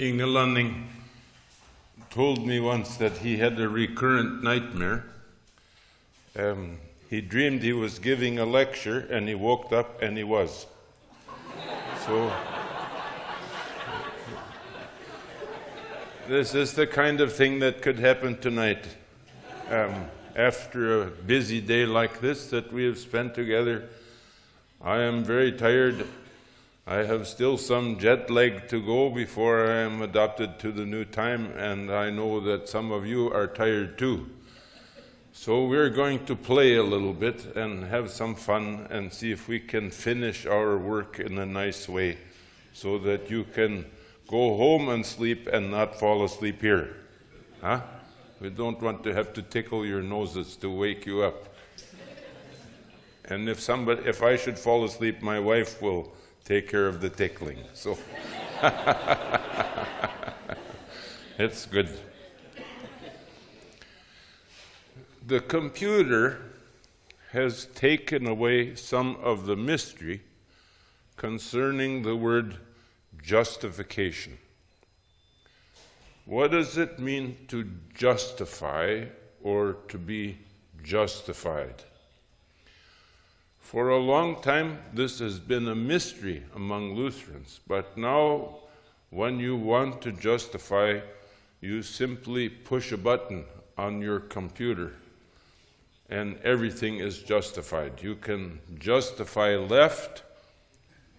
Inge Lønning told me once that he had a recurrent nightmare. Um, he dreamed he was giving a lecture and he woke up and he was. So, this is the kind of thing that could happen tonight. Um, after a busy day like this that we have spent together, I am very tired I have still some jet lag to go before I am adopted to the new time, and I know that some of you are tired too. So we're going to play a little bit and have some fun and see if we can finish our work in a nice way so that you can go home and sleep and not fall asleep here. Huh? We don't want to have to tickle your noses to wake you up. And if somebody if I should fall asleep, my wife will take care of the tickling. So it's good. The computer has taken away some of the mystery concerning the word justification. What does it mean to justify or to be justified? For a long time, this has been a mystery among Lutherans, but now, when you want to justify, you simply push a button on your computer and everything is justified. You can justify left,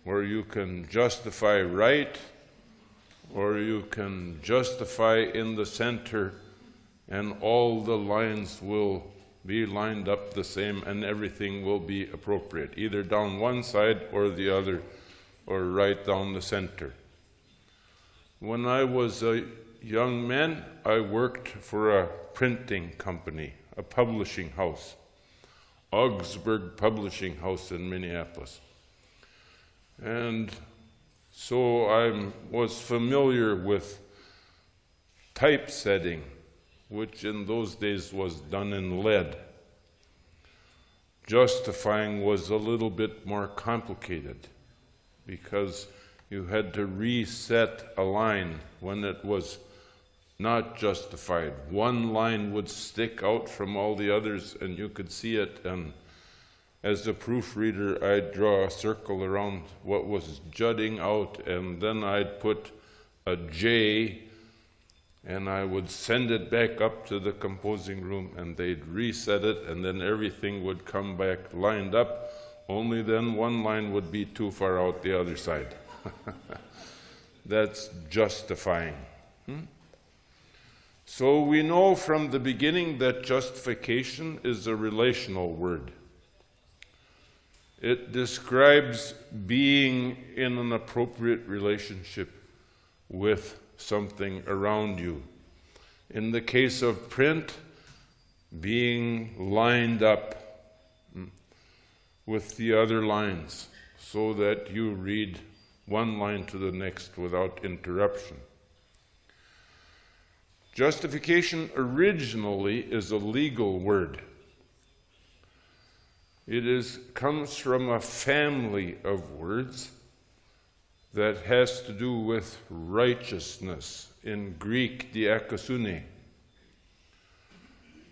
or you can justify right, or you can justify in the center, and all the lines will be lined up the same and everything will be appropriate, either down one side or the other, or right down the center. When I was a young man, I worked for a printing company, a publishing house, Augsburg Publishing House in Minneapolis. And so I was familiar with typesetting which in those days was done in lead. Justifying was a little bit more complicated because you had to reset a line when it was not justified. One line would stick out from all the others and you could see it and as a proofreader I'd draw a circle around what was jutting out and then I'd put a J and I would send it back up to the composing room and they'd reset it and then everything would come back lined up. Only then one line would be too far out the other side. That's justifying. Hmm? so we know from the beginning that justification is a relational word. It describes being in an appropriate relationship with something around you. In the case of print, being lined up hmm, with the other lines so that you read one line to the next without interruption. Justification originally is a legal word. It is, comes from a family of words that has to do with righteousness, in Greek, dikaiosune.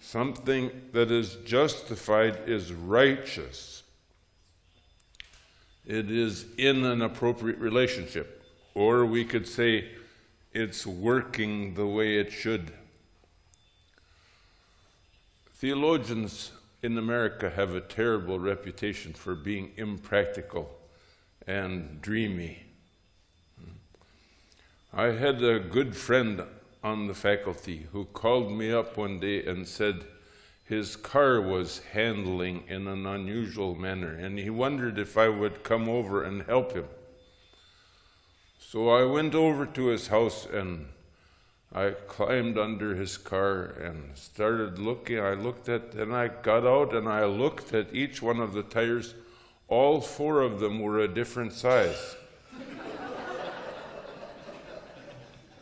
Something that is justified is righteous. It is in an appropriate relationship. Or we could say it's working the way it should. Theologians in America have a terrible reputation for being impractical and dreamy. I had a good friend on the faculty who called me up one day and said his car was handling in an unusual manner, and he wondered if I would come over and help him. So I went over to his house and I climbed under his car and started looking. I looked at, and I got out and I looked at each one of the tires. All four of them were a different size.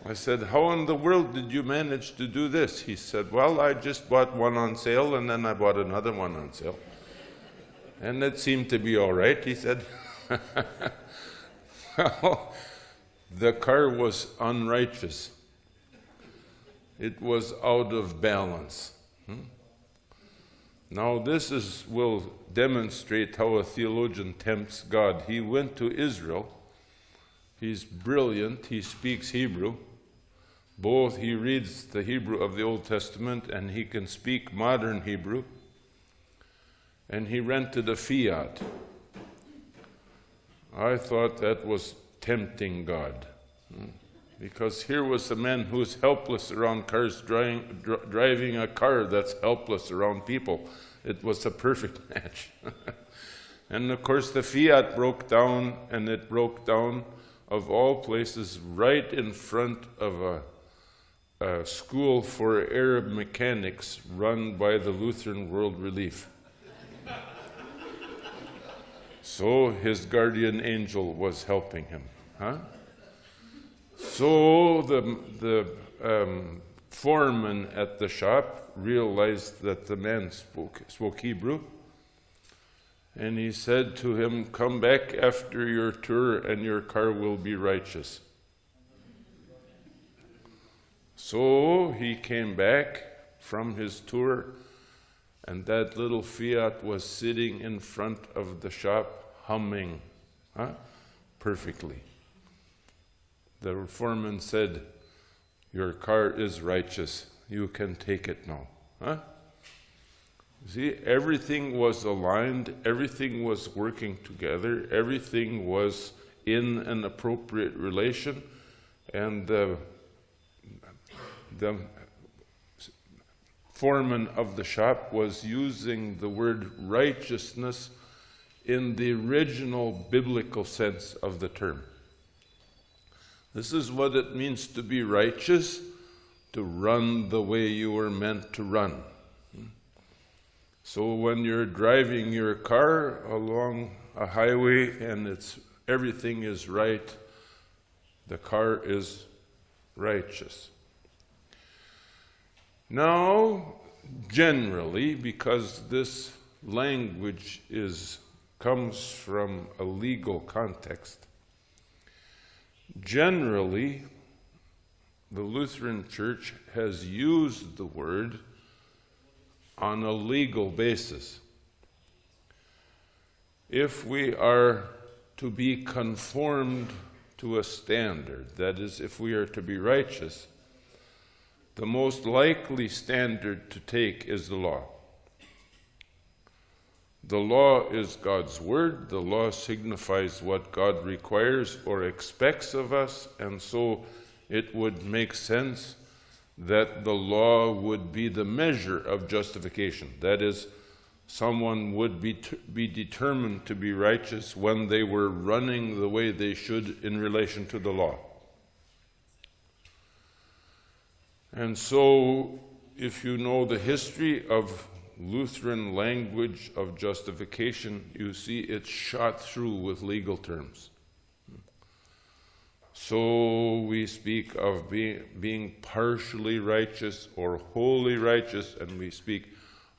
I said, How in the world did you manage to do this? He said, Well, I just bought one on sale and then I bought another one on sale. And it seemed to be all right, he said. well, the car was unrighteous. It was out of balance. Hmm? Now, this is, will demonstrate how a theologian tempts God. He went to Israel. He's brilliant. He speaks Hebrew. Both he reads the Hebrew of the Old Testament and he can speak modern Hebrew. And he rented a Fiat. I thought that was tempting God. Hmm? Because here was a man who's helpless around cars, driving, driving a car that's helpless around people. It was a perfect match. and of course, the Fiat broke down, and it broke down, of all places, right in front of a, a school for Arab mechanics run by the Lutheran World Relief. so his guardian angel was helping him. Huh? So the, the um, foreman at the shop realized that the man spoke, spoke Hebrew. And he said to him, Come back after your tour, and your car will be righteous. So he came back from his tour, and that little Fiat was sitting in front of the shop, humming huh? perfectly the foreman said, Your car is righteous. You can take it now. Huh? See, everything was aligned, everything was working together, everything was in an appropriate relation, and the, the foreman of the shop was using the word righteousness in the original biblical sense of the term. This is what it means to be righteous, to run the way you were meant to run. So when you're driving your car along a highway and it's everything is right, the car is righteous. Now, generally, because this language is comes from a legal context, Generally, the Lutheran Church has used the word on a legal basis. If we are to be conformed to a standard, that is, if we are to be righteous, the most likely standard to take is the law. The law is God's word. The law signifies what God requires or expects of us, and so it would make sense that the law would be the measure of justification. That is, someone would be, be determined to be righteous when they were running the way they should in relation to the law. And so, if you know the history of Lutheran language of justification, you see it's shot through with legal terms. So we speak of being, being partially righteous or wholly righteous, and we speak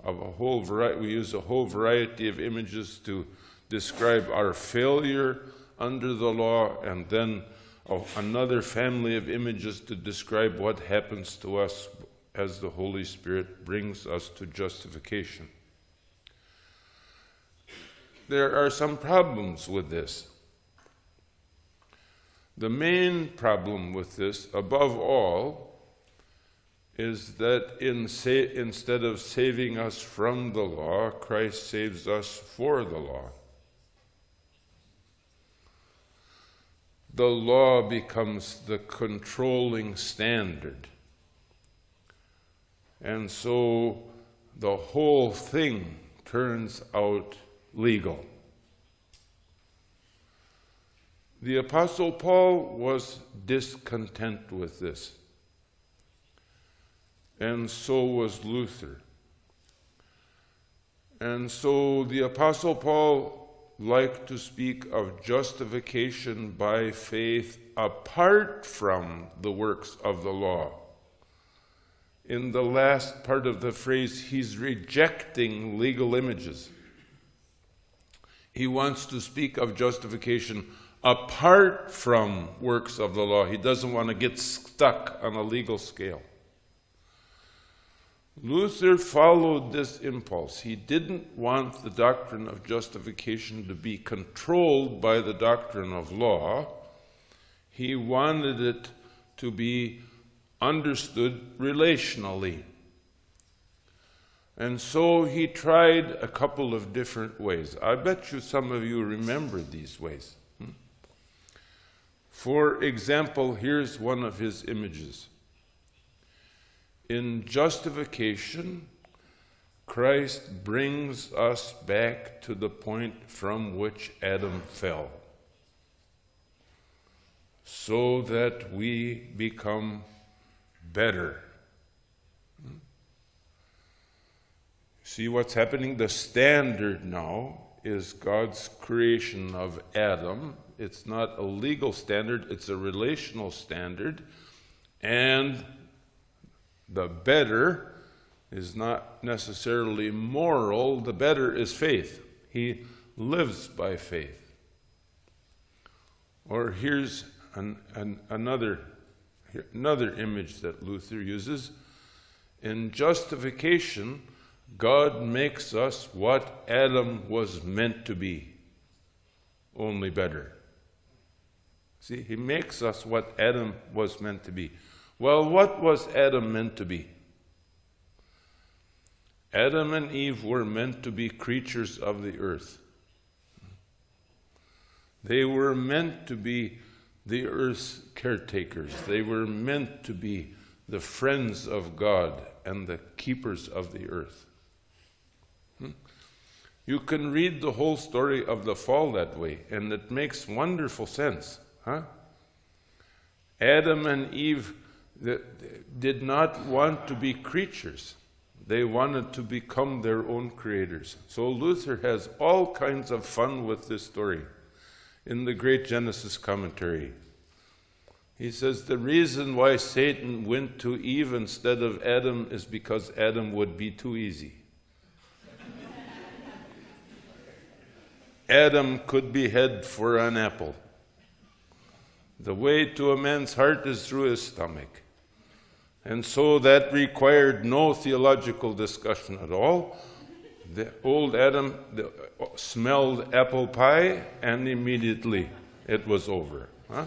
of a whole variety, we use a whole variety of images to describe our failure under the law, and then another family of images to describe what happens to us as the Holy Spirit brings us to justification. There are some problems with this. The main problem with this, above all, is that in instead of saving us from the law, Christ saves us for the law. The law becomes the controlling standard and so the whole thing turns out legal. The Apostle Paul was discontent with this, and so was Luther. And so the Apostle Paul liked to speak of justification by faith apart from the works of the law in the last part of the phrase, he's rejecting legal images. He wants to speak of justification apart from works of the law. He doesn't want to get stuck on a legal scale. Luther followed this impulse. He didn't want the doctrine of justification to be controlled by the doctrine of law. He wanted it to be understood relationally. And so he tried a couple of different ways. I bet you some of you remember these ways. Hmm? For example, here's one of his images. In justification, Christ brings us back to the point from which Adam fell, so that we become better. See what's happening? The standard now is God's creation of Adam. It's not a legal standard, it's a relational standard. And the better is not necessarily moral, the better is faith. He lives by faith. Or here's an, an, another, another image that Luther uses. In justification, God makes us what Adam was meant to be, only better. See, he makes us what Adam was meant to be. Well, what was Adam meant to be? Adam and Eve were meant to be creatures of the earth. They were meant to be the earth's caretakers. They were meant to be the friends of God and the keepers of the earth. Hmm? You can read the whole story of the fall that way, and it makes wonderful sense. Huh? Adam and Eve did not want to be creatures. They wanted to become their own creators. So Luther has all kinds of fun with this story in the great Genesis commentary. He says the reason why Satan went to Eve instead of Adam is because Adam would be too easy. Adam could be head for an apple. The way to a man's heart is through his stomach. And so that required no theological discussion at all. The old Adam uh, smelled apple pie, and immediately it was over. Huh?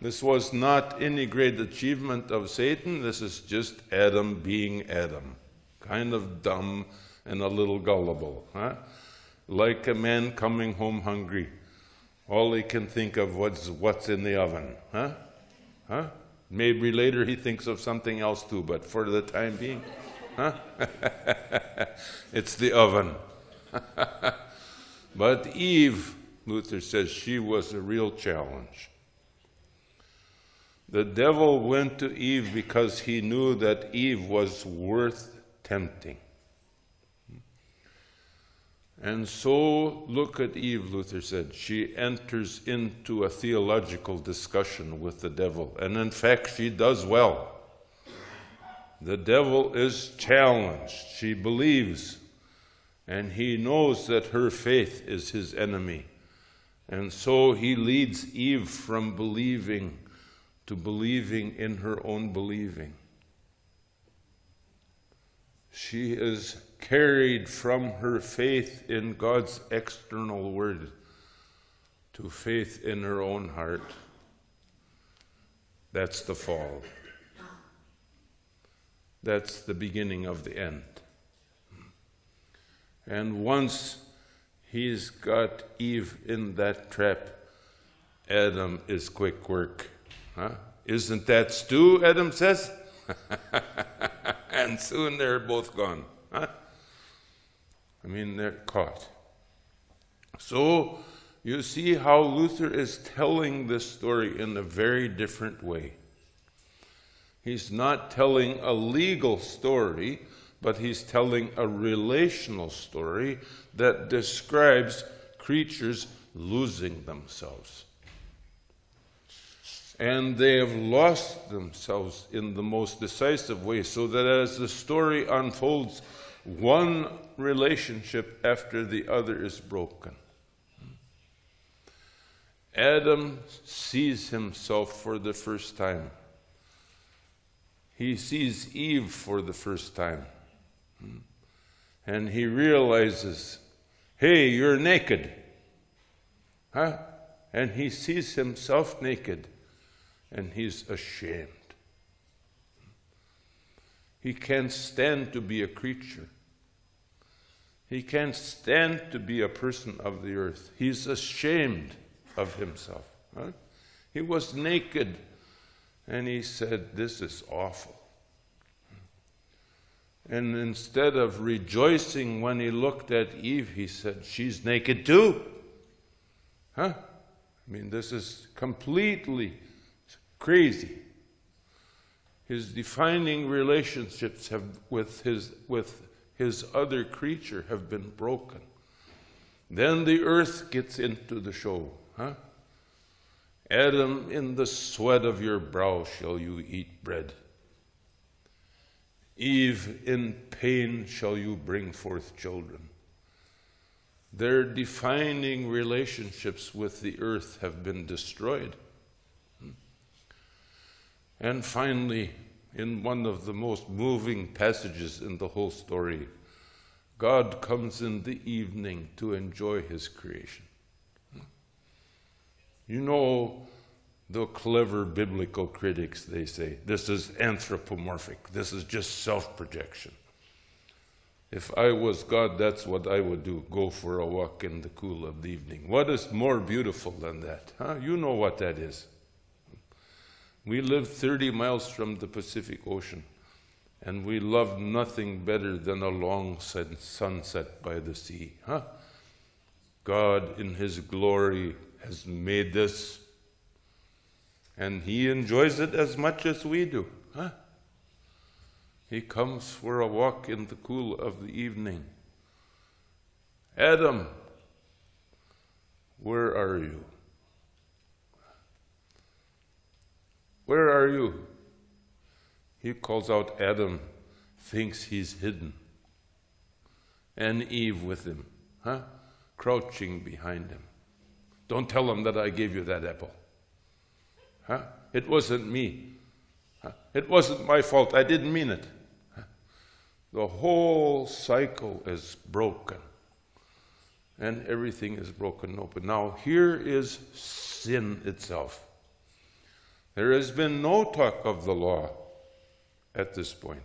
This was not any great achievement of Satan. This is just Adam being Adam, kind of dumb and a little gullible. Huh? Like a man coming home hungry. All he can think of was what's in the oven. Huh? Huh? Maybe later he thinks of something else too, but for the time being, huh? it's the oven. but Eve, Luther says, she was a real challenge. The devil went to Eve because he knew that Eve was worth tempting. And so, look at Eve, Luther said. She enters into a theological discussion with the devil. And in fact, she does well. The devil is challenged. She believes. And he knows that her faith is his enemy. And so he leads Eve from believing to believing in her own believing. She is carried from her faith in God's external word to faith in her own heart. That's the fall. That's the beginning of the end. And once he's got Eve in that trap, Adam is quick work. Huh? Isn't that stew? Adam says. and soon they're both gone. Huh? I mean, they're caught. So you see how Luther is telling this story in a very different way. He's not telling a legal story, but he's telling a relational story that describes creatures losing themselves. And they have lost themselves in the most decisive way, so that as the story unfolds, one relationship after the other is broken. Adam sees himself for the first time. He sees Eve for the first time. And he realizes, hey, you're naked. Huh? And he sees himself naked and he's ashamed. He can't stand to be a creature. He can't stand to be a person of the earth. He's ashamed of himself. He was naked and he said, This is awful. And instead of rejoicing when he looked at Eve, he said, She's naked too. Huh? I mean, this is completely crazy. His defining relationships have, with, his, with his other creature have been broken. Then the earth gets into the show. Huh? Adam, in the sweat of your brow shall you eat bread. Eve, in pain shall you bring forth children. Their defining relationships with the earth have been destroyed. And finally, in one of the most moving passages in the whole story, God comes in the evening to enjoy his creation. You know, the clever biblical critics, they say, this is anthropomorphic, this is just self projection. If I was God, that's what I would do go for a walk in the cool of the evening. What is more beautiful than that? Huh? You know what that is. We live 30 miles from the Pacific Ocean, and we love nothing better than a long sunset by the sea. Huh? God, in His glory, has made this, and He enjoys it as much as we do. Huh? He comes for a walk in the cool of the evening. Adam, where are you? Where are you? He calls out Adam, thinks he's hidden. And Eve with him, huh? Crouching behind him. Don't tell him that I gave you that apple. Huh? It wasn't me. Huh? It wasn't my fault. I didn't mean it. Huh? The whole cycle is broken. And everything is broken open. Now, here is sin itself. There has been no talk of the law at this point.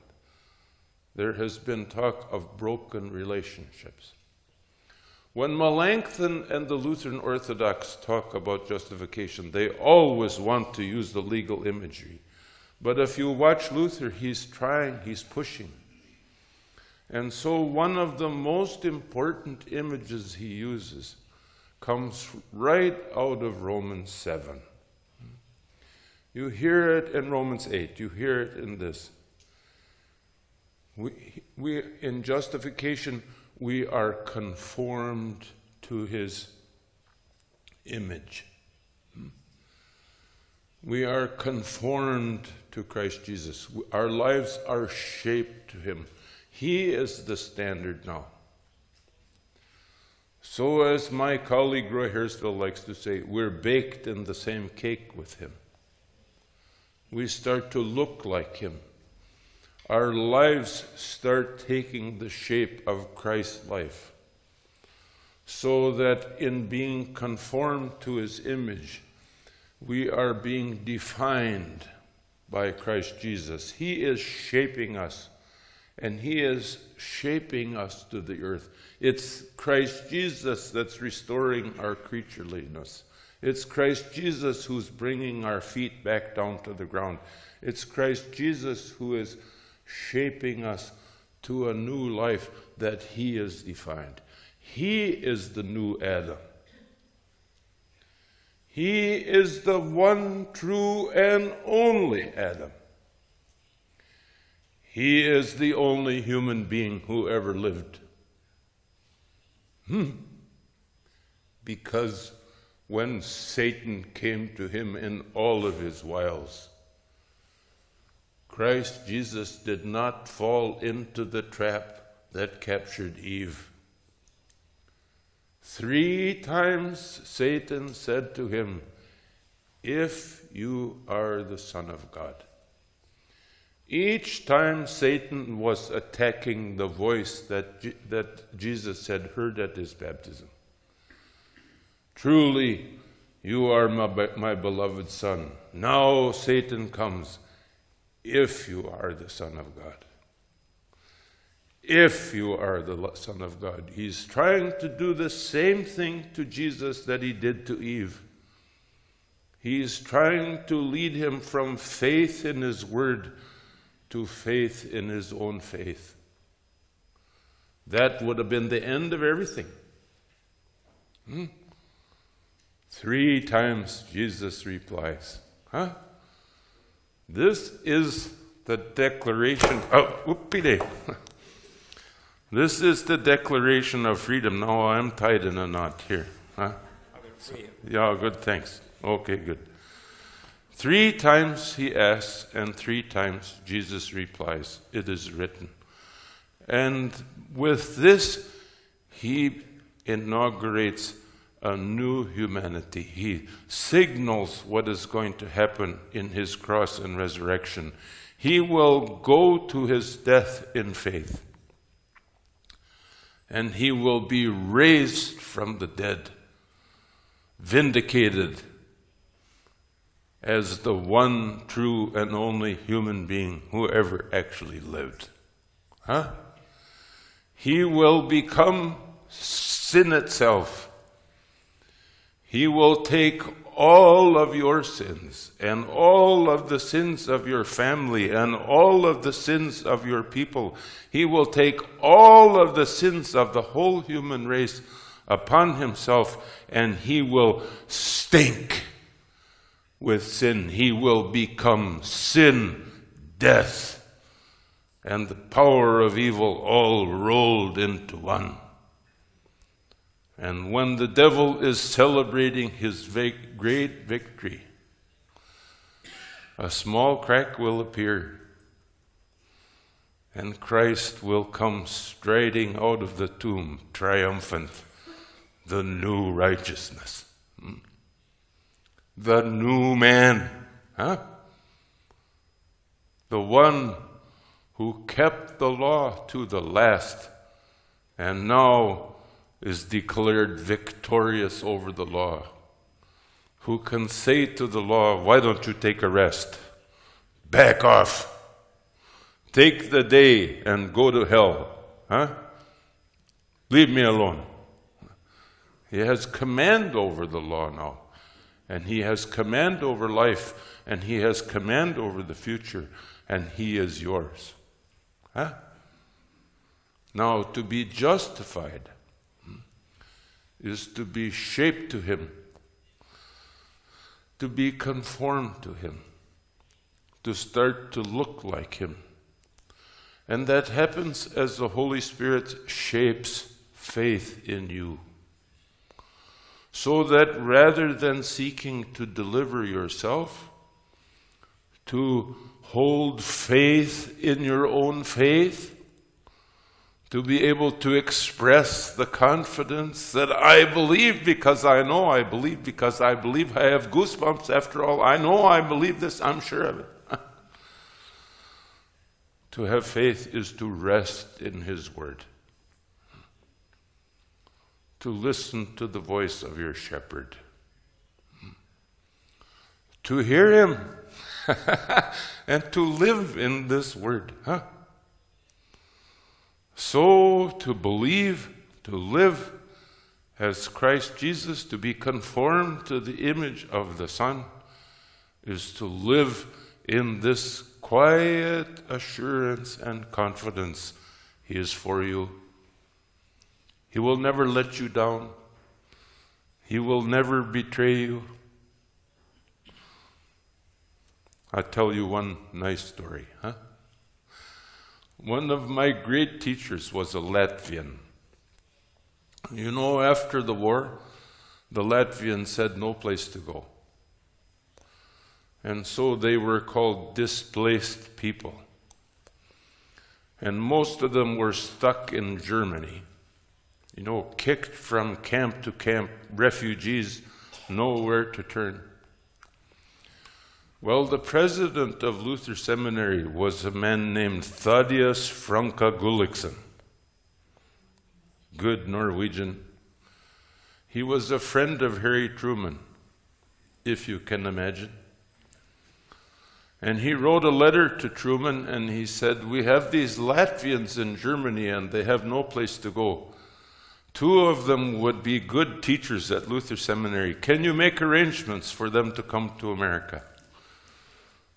There has been talk of broken relationships. When Melanchthon and the Lutheran Orthodox talk about justification, they always want to use the legal imagery. But if you watch Luther, he's trying, he's pushing. And so, one of the most important images he uses comes right out of Romans 7. You hear it in Romans 8, you hear it in this. We, we, in justification, we are conformed to his image. We are conformed to Christ Jesus. Our lives are shaped to him. He is the standard now. So, as my colleague Roy Harrisville likes to say, we're baked in the same cake with him we start to look like Him. Our lives start taking the shape of Christ's life. So that in being conformed to His image, we are being defined by Christ Jesus. He is shaping us, and He is shaping us to the earth. It's Christ Jesus that's restoring our creatureliness. It's Christ Jesus who's bringing our feet back down to the ground. It's Christ Jesus who is shaping us to a new life that He is defined. He is the new Adam. He is the one true and only Adam. He is the only human being who ever lived. Hmm. Because when Satan came to him in all of his wiles. Christ Jesus did not fall into the trap that captured Eve. Three times Satan said to him, If you are the Son of God. Each time Satan was attacking the voice that, that Jesus had heard at his baptism. Truly, you are my, my beloved Son. Now Satan comes, if you are the Son of God. If you are the Son of God. He's trying to do the same thing to Jesus that he did to Eve. He's trying to lead him from faith in his word to faith in his own faith. That would have been the end of everything. Hmm? Three times Jesus replies, Huh? This is the declaration. Oh, whoopie This is the declaration of freedom. Now I'm tied in a knot here. Huh? Yeah, good, thanks. Okay, good. Three times he asks, and three times Jesus replies, It is written. And with this, he inaugurates a new humanity. He signals what is going to happen in his cross and resurrection. He will go to his death in faith, and he will be raised from the dead, vindicated as the one true and only human being who ever actually lived. Huh? He will become sin itself. He will take all of your sins and all of the sins of your family and all of the sins of your people. He will take all of the sins of the whole human race upon himself and he will stink with sin. He will become sin, death, and the power of evil all rolled into one. And when the devil is celebrating his great victory, a small crack will appear, and Christ will come striding out of the tomb, triumphant, the new righteousness. Hmm the new man. Huh? The one who kept the law to the last and now is declared victorious over the law. Who can say to the law, Why don't you take a rest? Back off. Take the day and go to hell. Huh? Leave me alone. He has command over the law now and He has command over life, and He has command over the future, and He is yours. Huh? Now, to be justified is to be shaped to Him, to be conformed to Him, to start to look like Him. And that happens as the Holy Spirit shapes faith in you so that rather than seeking to deliver yourself, to hold faith in your own faith, to be able to express the confidence that I believe because I know I believe because I believe I have goosebumps after all. I know I believe this, I'm sure of it. to have faith is to rest in His Word to listen to the voice of your shepherd, to hear him, and to live in this word. Huh? So, to believe, to live as Christ Jesus, to be conformed to the image of the Son, is to live in this quiet assurance and confidence He is for you he will never let you down. He will never betray you. I'll tell you one nice story, huh? One of my great teachers was a Latvian. You know, after the war, the Latvians had no place to go. And so they were called displaced people. And most of them were stuck in Germany you know, kicked from camp to camp, refugees, nowhere to turn. Well, the president of Luther Seminary was a man named Thaddaeus Franke Gullixson. Good Norwegian. He was a friend of Harry Truman, if you can imagine. And he wrote a letter to Truman and he said, We have these Latvians in Germany and they have no place to go. Two of them would be good teachers at Luther Seminary. Can you make arrangements for them to come to America?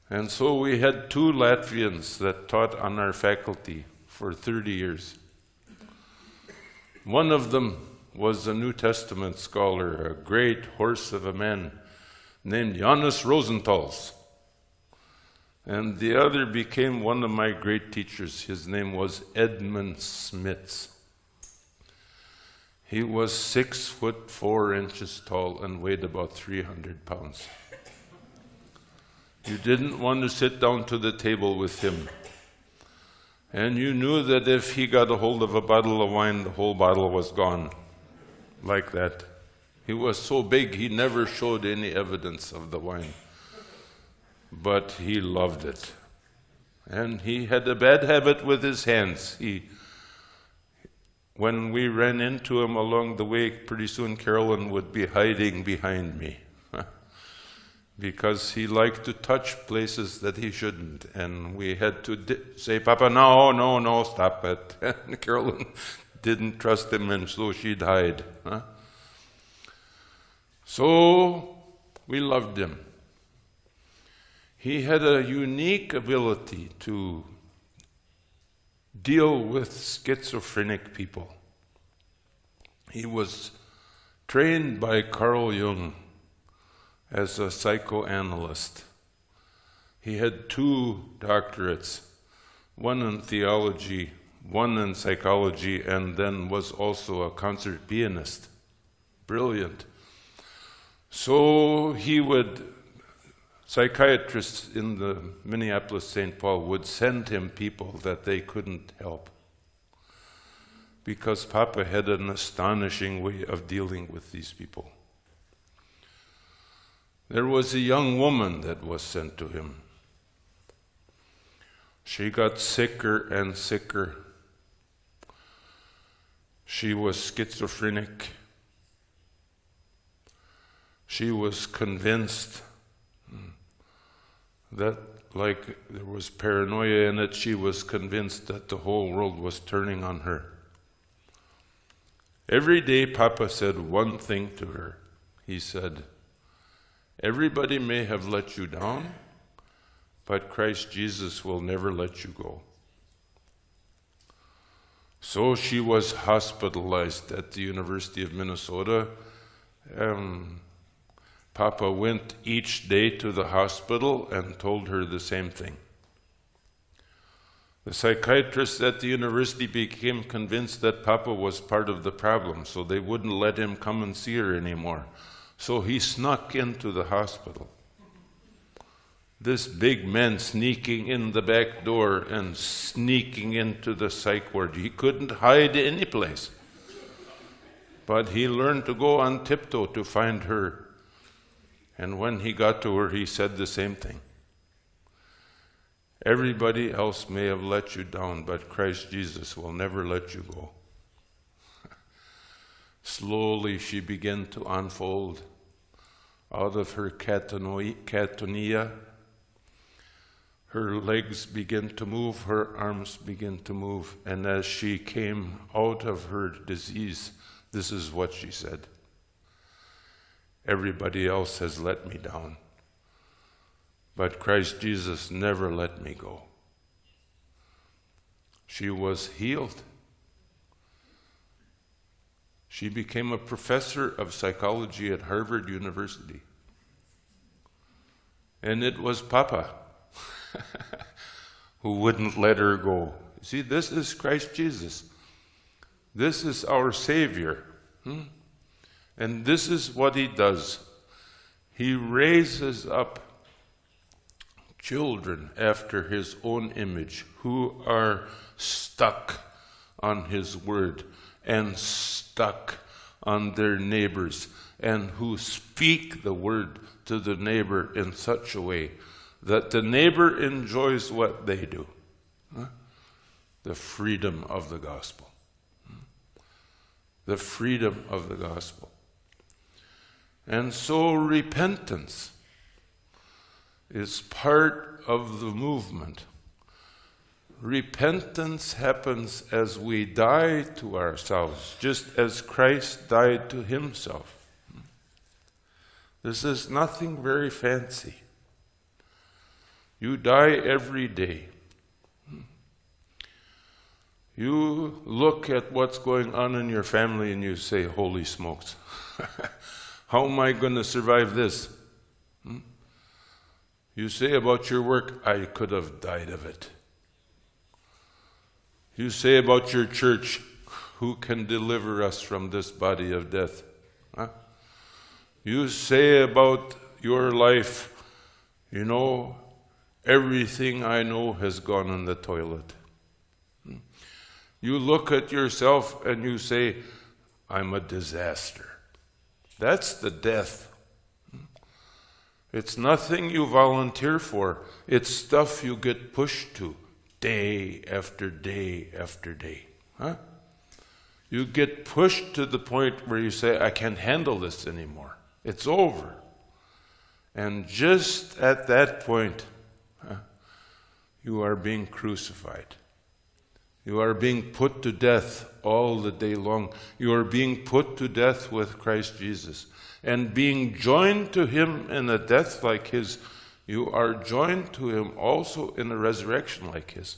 And so we had two Latvians that taught on our faculty for 30 years. One of them was a New Testament scholar, a great horse of a man named Johannes Rosenthals. And the other became one of my great teachers. His name was Edmund Smits. He was six foot four inches tall and weighed about 300 pounds. You didn't want to sit down to the table with him. And you knew that if he got a hold of a bottle of wine, the whole bottle was gone. Like that. He was so big, he never showed any evidence of the wine but he loved it. And he had a bad habit with his hands. He, when we ran into him along the way, pretty soon Carolyn would be hiding behind me because he liked to touch places that he shouldn't. And we had to say, Papa, no, no, no, stop it. And Carolyn didn't trust him, and so she died. Huh? So we loved him. He had a unique ability to deal with schizophrenic people. He was trained by Carl Jung as a psychoanalyst. He had two doctorates, one in theology, one in psychology, and then was also a concert pianist. Brilliant. So he would psychiatrists in the Minneapolis St. Paul would send him people that they couldn't help because Papa had an astonishing way of dealing with these people. There was a young woman that was sent to him. She got sicker and sicker. She was schizophrenic. She was convinced that like there was paranoia in it, she was convinced that the whole world was turning on her. Every day, Papa said one thing to her. He said, Everybody may have let you down, but Christ Jesus will never let you go. So she was hospitalized at the University of Minnesota. Um, Papa went each day to the hospital and told her the same thing. The psychiatrists at the university became convinced that Papa was part of the problem, so they wouldn't let him come and see her anymore. So he snuck into the hospital. This big man sneaking in the back door and sneaking into the psych ward. He couldn't hide any place. But he learned to go on tiptoe to find her and when he got to her, he said the same thing. Everybody else may have let you down, but Christ Jesus will never let you go. Slowly she began to unfold out of her catatonia. Her legs began to move, her arms began to move, and as she came out of her disease, this is what she said Everybody else has let me down. But Christ Jesus never let me go. She was healed. She became a professor of psychology at Harvard University. And it was Papa who wouldn't let her go. See, this is Christ Jesus. This is our Savior. Hmm? And this is what he does he raises up children after his own image who are stuck on his word and stuck on their neighbors and who speak the word to the neighbor in such a way that the neighbor enjoys what they do. Huh? The freedom of the gospel. The freedom of the gospel. And so repentance is part of the movement. Repentance happens as we die to ourselves, just as Christ died to himself. This is nothing very fancy. You die every day. You look at what's going on in your family and you say, Holy smokes, how am I going to survive this? Hmm? You say about your work, I could have died of it. You say about your church, who can deliver us from this body of death? Huh? You say about your life, you know, everything I know has gone in the toilet. Hmm? You look at yourself and you say, I'm a disaster. That's the death. It's nothing you volunteer for, it's stuff you get pushed to day after day after day. Huh? You get pushed to the point where you say, I can't handle this anymore. It's over. And just at that point, huh, you are being crucified. You are being put to death all the day long. You are being put to death with Christ Jesus. And being joined to him in a death like his, you are joined to him also in a resurrection like his.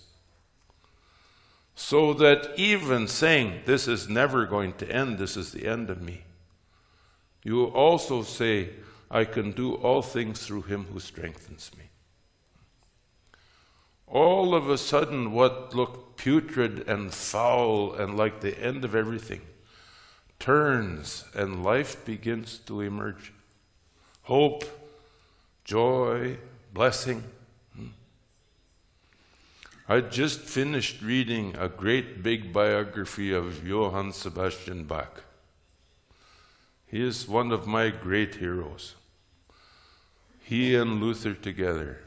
So that even saying, This is never going to end, this is the end of me, you also say, I can do all things through him who strengthens me all of a sudden, what looked putrid and foul and like the end of everything turns and life begins to emerge. Hope, joy, blessing. Hmm. I just finished reading a great big biography of Johann Sebastian Bach. He is one of my great heroes. He and Luther together.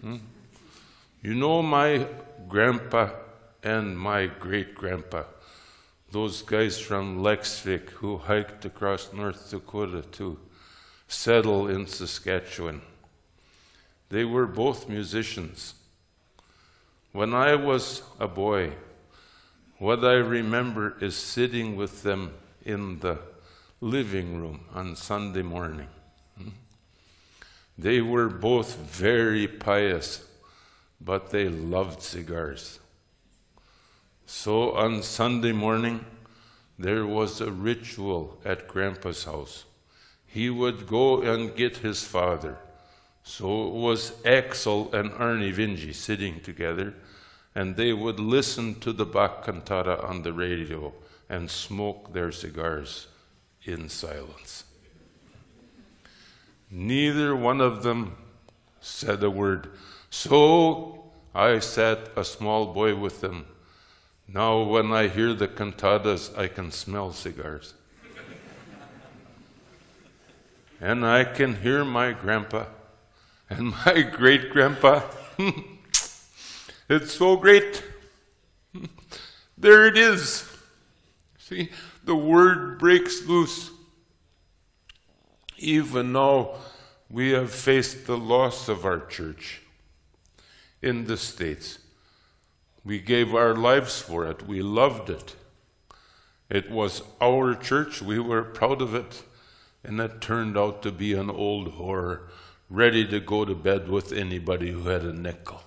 Hmm? You know my grandpa and my great grandpa, those guys from Leksvik who hiked across North Dakota to settle in Saskatchewan. They were both musicians. When I was a boy, what I remember is sitting with them in the living room on Sunday morning. They were both very pious but they loved cigars. So on Sunday morning, there was a ritual at Grandpa's house. He would go and get his father. So it was Axel and Arnie Vinji sitting together, and they would listen to the Bach cantata on the radio and smoke their cigars in silence. Neither one of them said a word. So I sat a small boy with them. Now, when I hear the cantatas, I can smell cigars. And I can hear my grandpa and my great grandpa. it's so great. there it is. See, the word breaks loose. Even now, we have faced the loss of our church in the States. We gave our lives for it. We loved it. It was our church. We were proud of it. And that turned out to be an old whore ready to go to bed with anybody who had a nickel.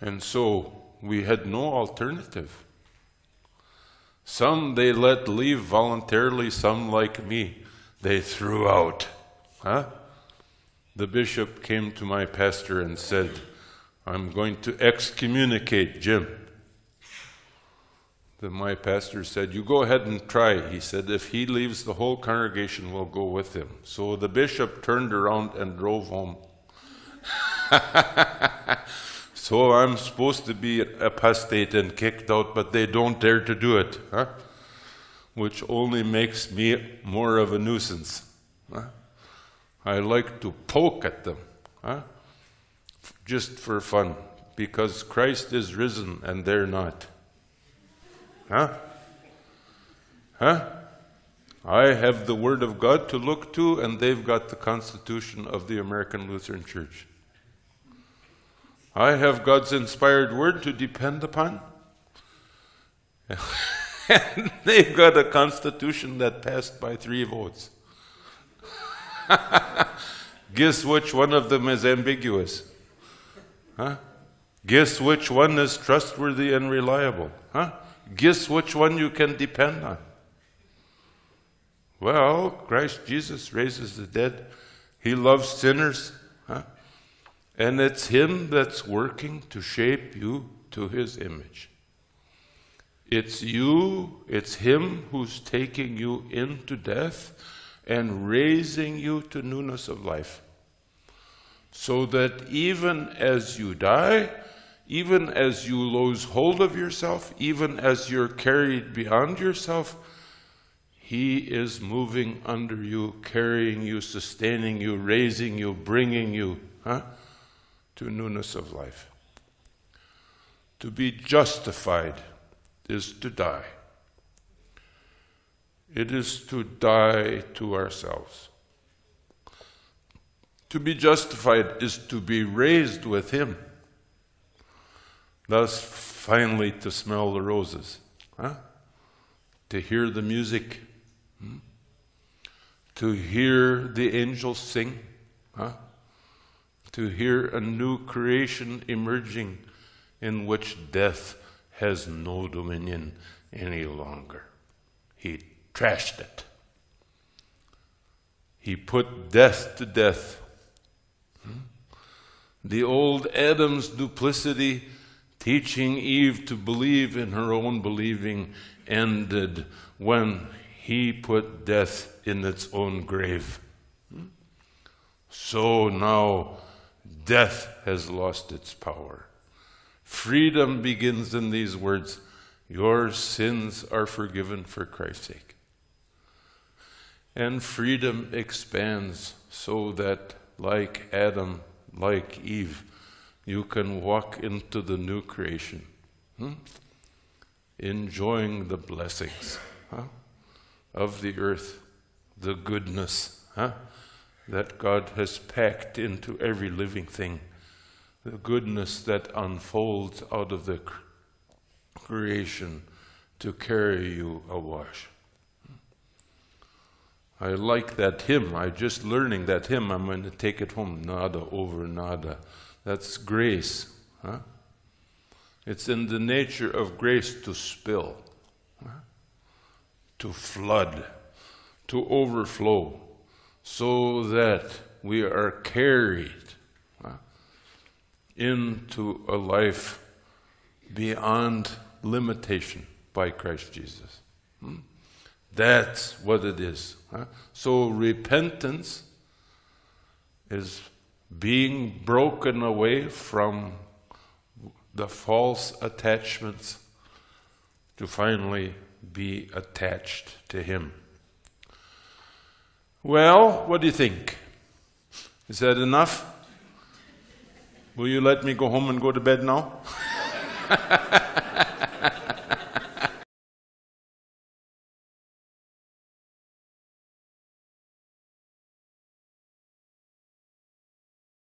And so we had no alternative. Some they let leave voluntarily, some like me, they threw out. Huh? the bishop came to my pastor and said, I'm going to excommunicate Jim. Then my pastor said, You go ahead and try. He said, If he leaves, the whole congregation will go with him. So the bishop turned around and drove home. So I'm supposed to be apostate and kicked out, but they don't dare to do it, huh? which only makes me more of a nuisance. Huh? I like to poke at them, huh? just for fun, because Christ is risen and they're not. Huh? Huh? I have the Word of God to look to, and they've got the Constitution of the American Lutheran Church. I have God's inspired Word to depend upon. and they've got a Constitution that passed by three votes. Guess which one of them is ambiguous? Huh? Guess which one is trustworthy and reliable? Huh? Guess which one you can depend on? Well, Christ Jesus raises the dead. He loves sinners. Huh? And it's Him that's working to shape you to His image. It's you, it's Him who's taking you into death and raising you to newness of life. So that even as you die, even as you lose hold of yourself, even as you're carried beyond yourself, He is moving under you, carrying you, sustaining you, raising you, bringing you huh, to newness of life. To be justified is to die. It is to die to ourselves. To be justified is to be raised with Him. Thus, finally, to smell the roses, huh? to hear the music, hmm? to hear the angels sing, huh? to hear a new creation emerging in which death has no dominion any longer. He trashed it. He put death to death. Hmm? The old Adam's duplicity, teaching Eve to believe in her own believing, ended when he put death in its own grave. So now death has lost its power. Freedom begins in these words Your sins are forgiven for Christ's sake. And freedom expands so that, like Adam, like Eve, you can walk into the new creation, hmm? enjoying the blessings huh? of the earth, the goodness huh? that God has packed into every living thing, the goodness that unfolds out of the creation to carry you awash. I like that hymn. I'm just learning that hymn. I'm going to take it home. Nåde over nåde. That's grace. Huh? It's in the nature of grace to spill, huh? to flood, to overflow, so that we are carried huh? into a life beyond limitation by Christ Jesus. Hmm? That's what it is. So repentance is being broken away from the false attachments to finally be attached to Him. Well, what do you think? Is that enough? Will you let me go home and go to bed now?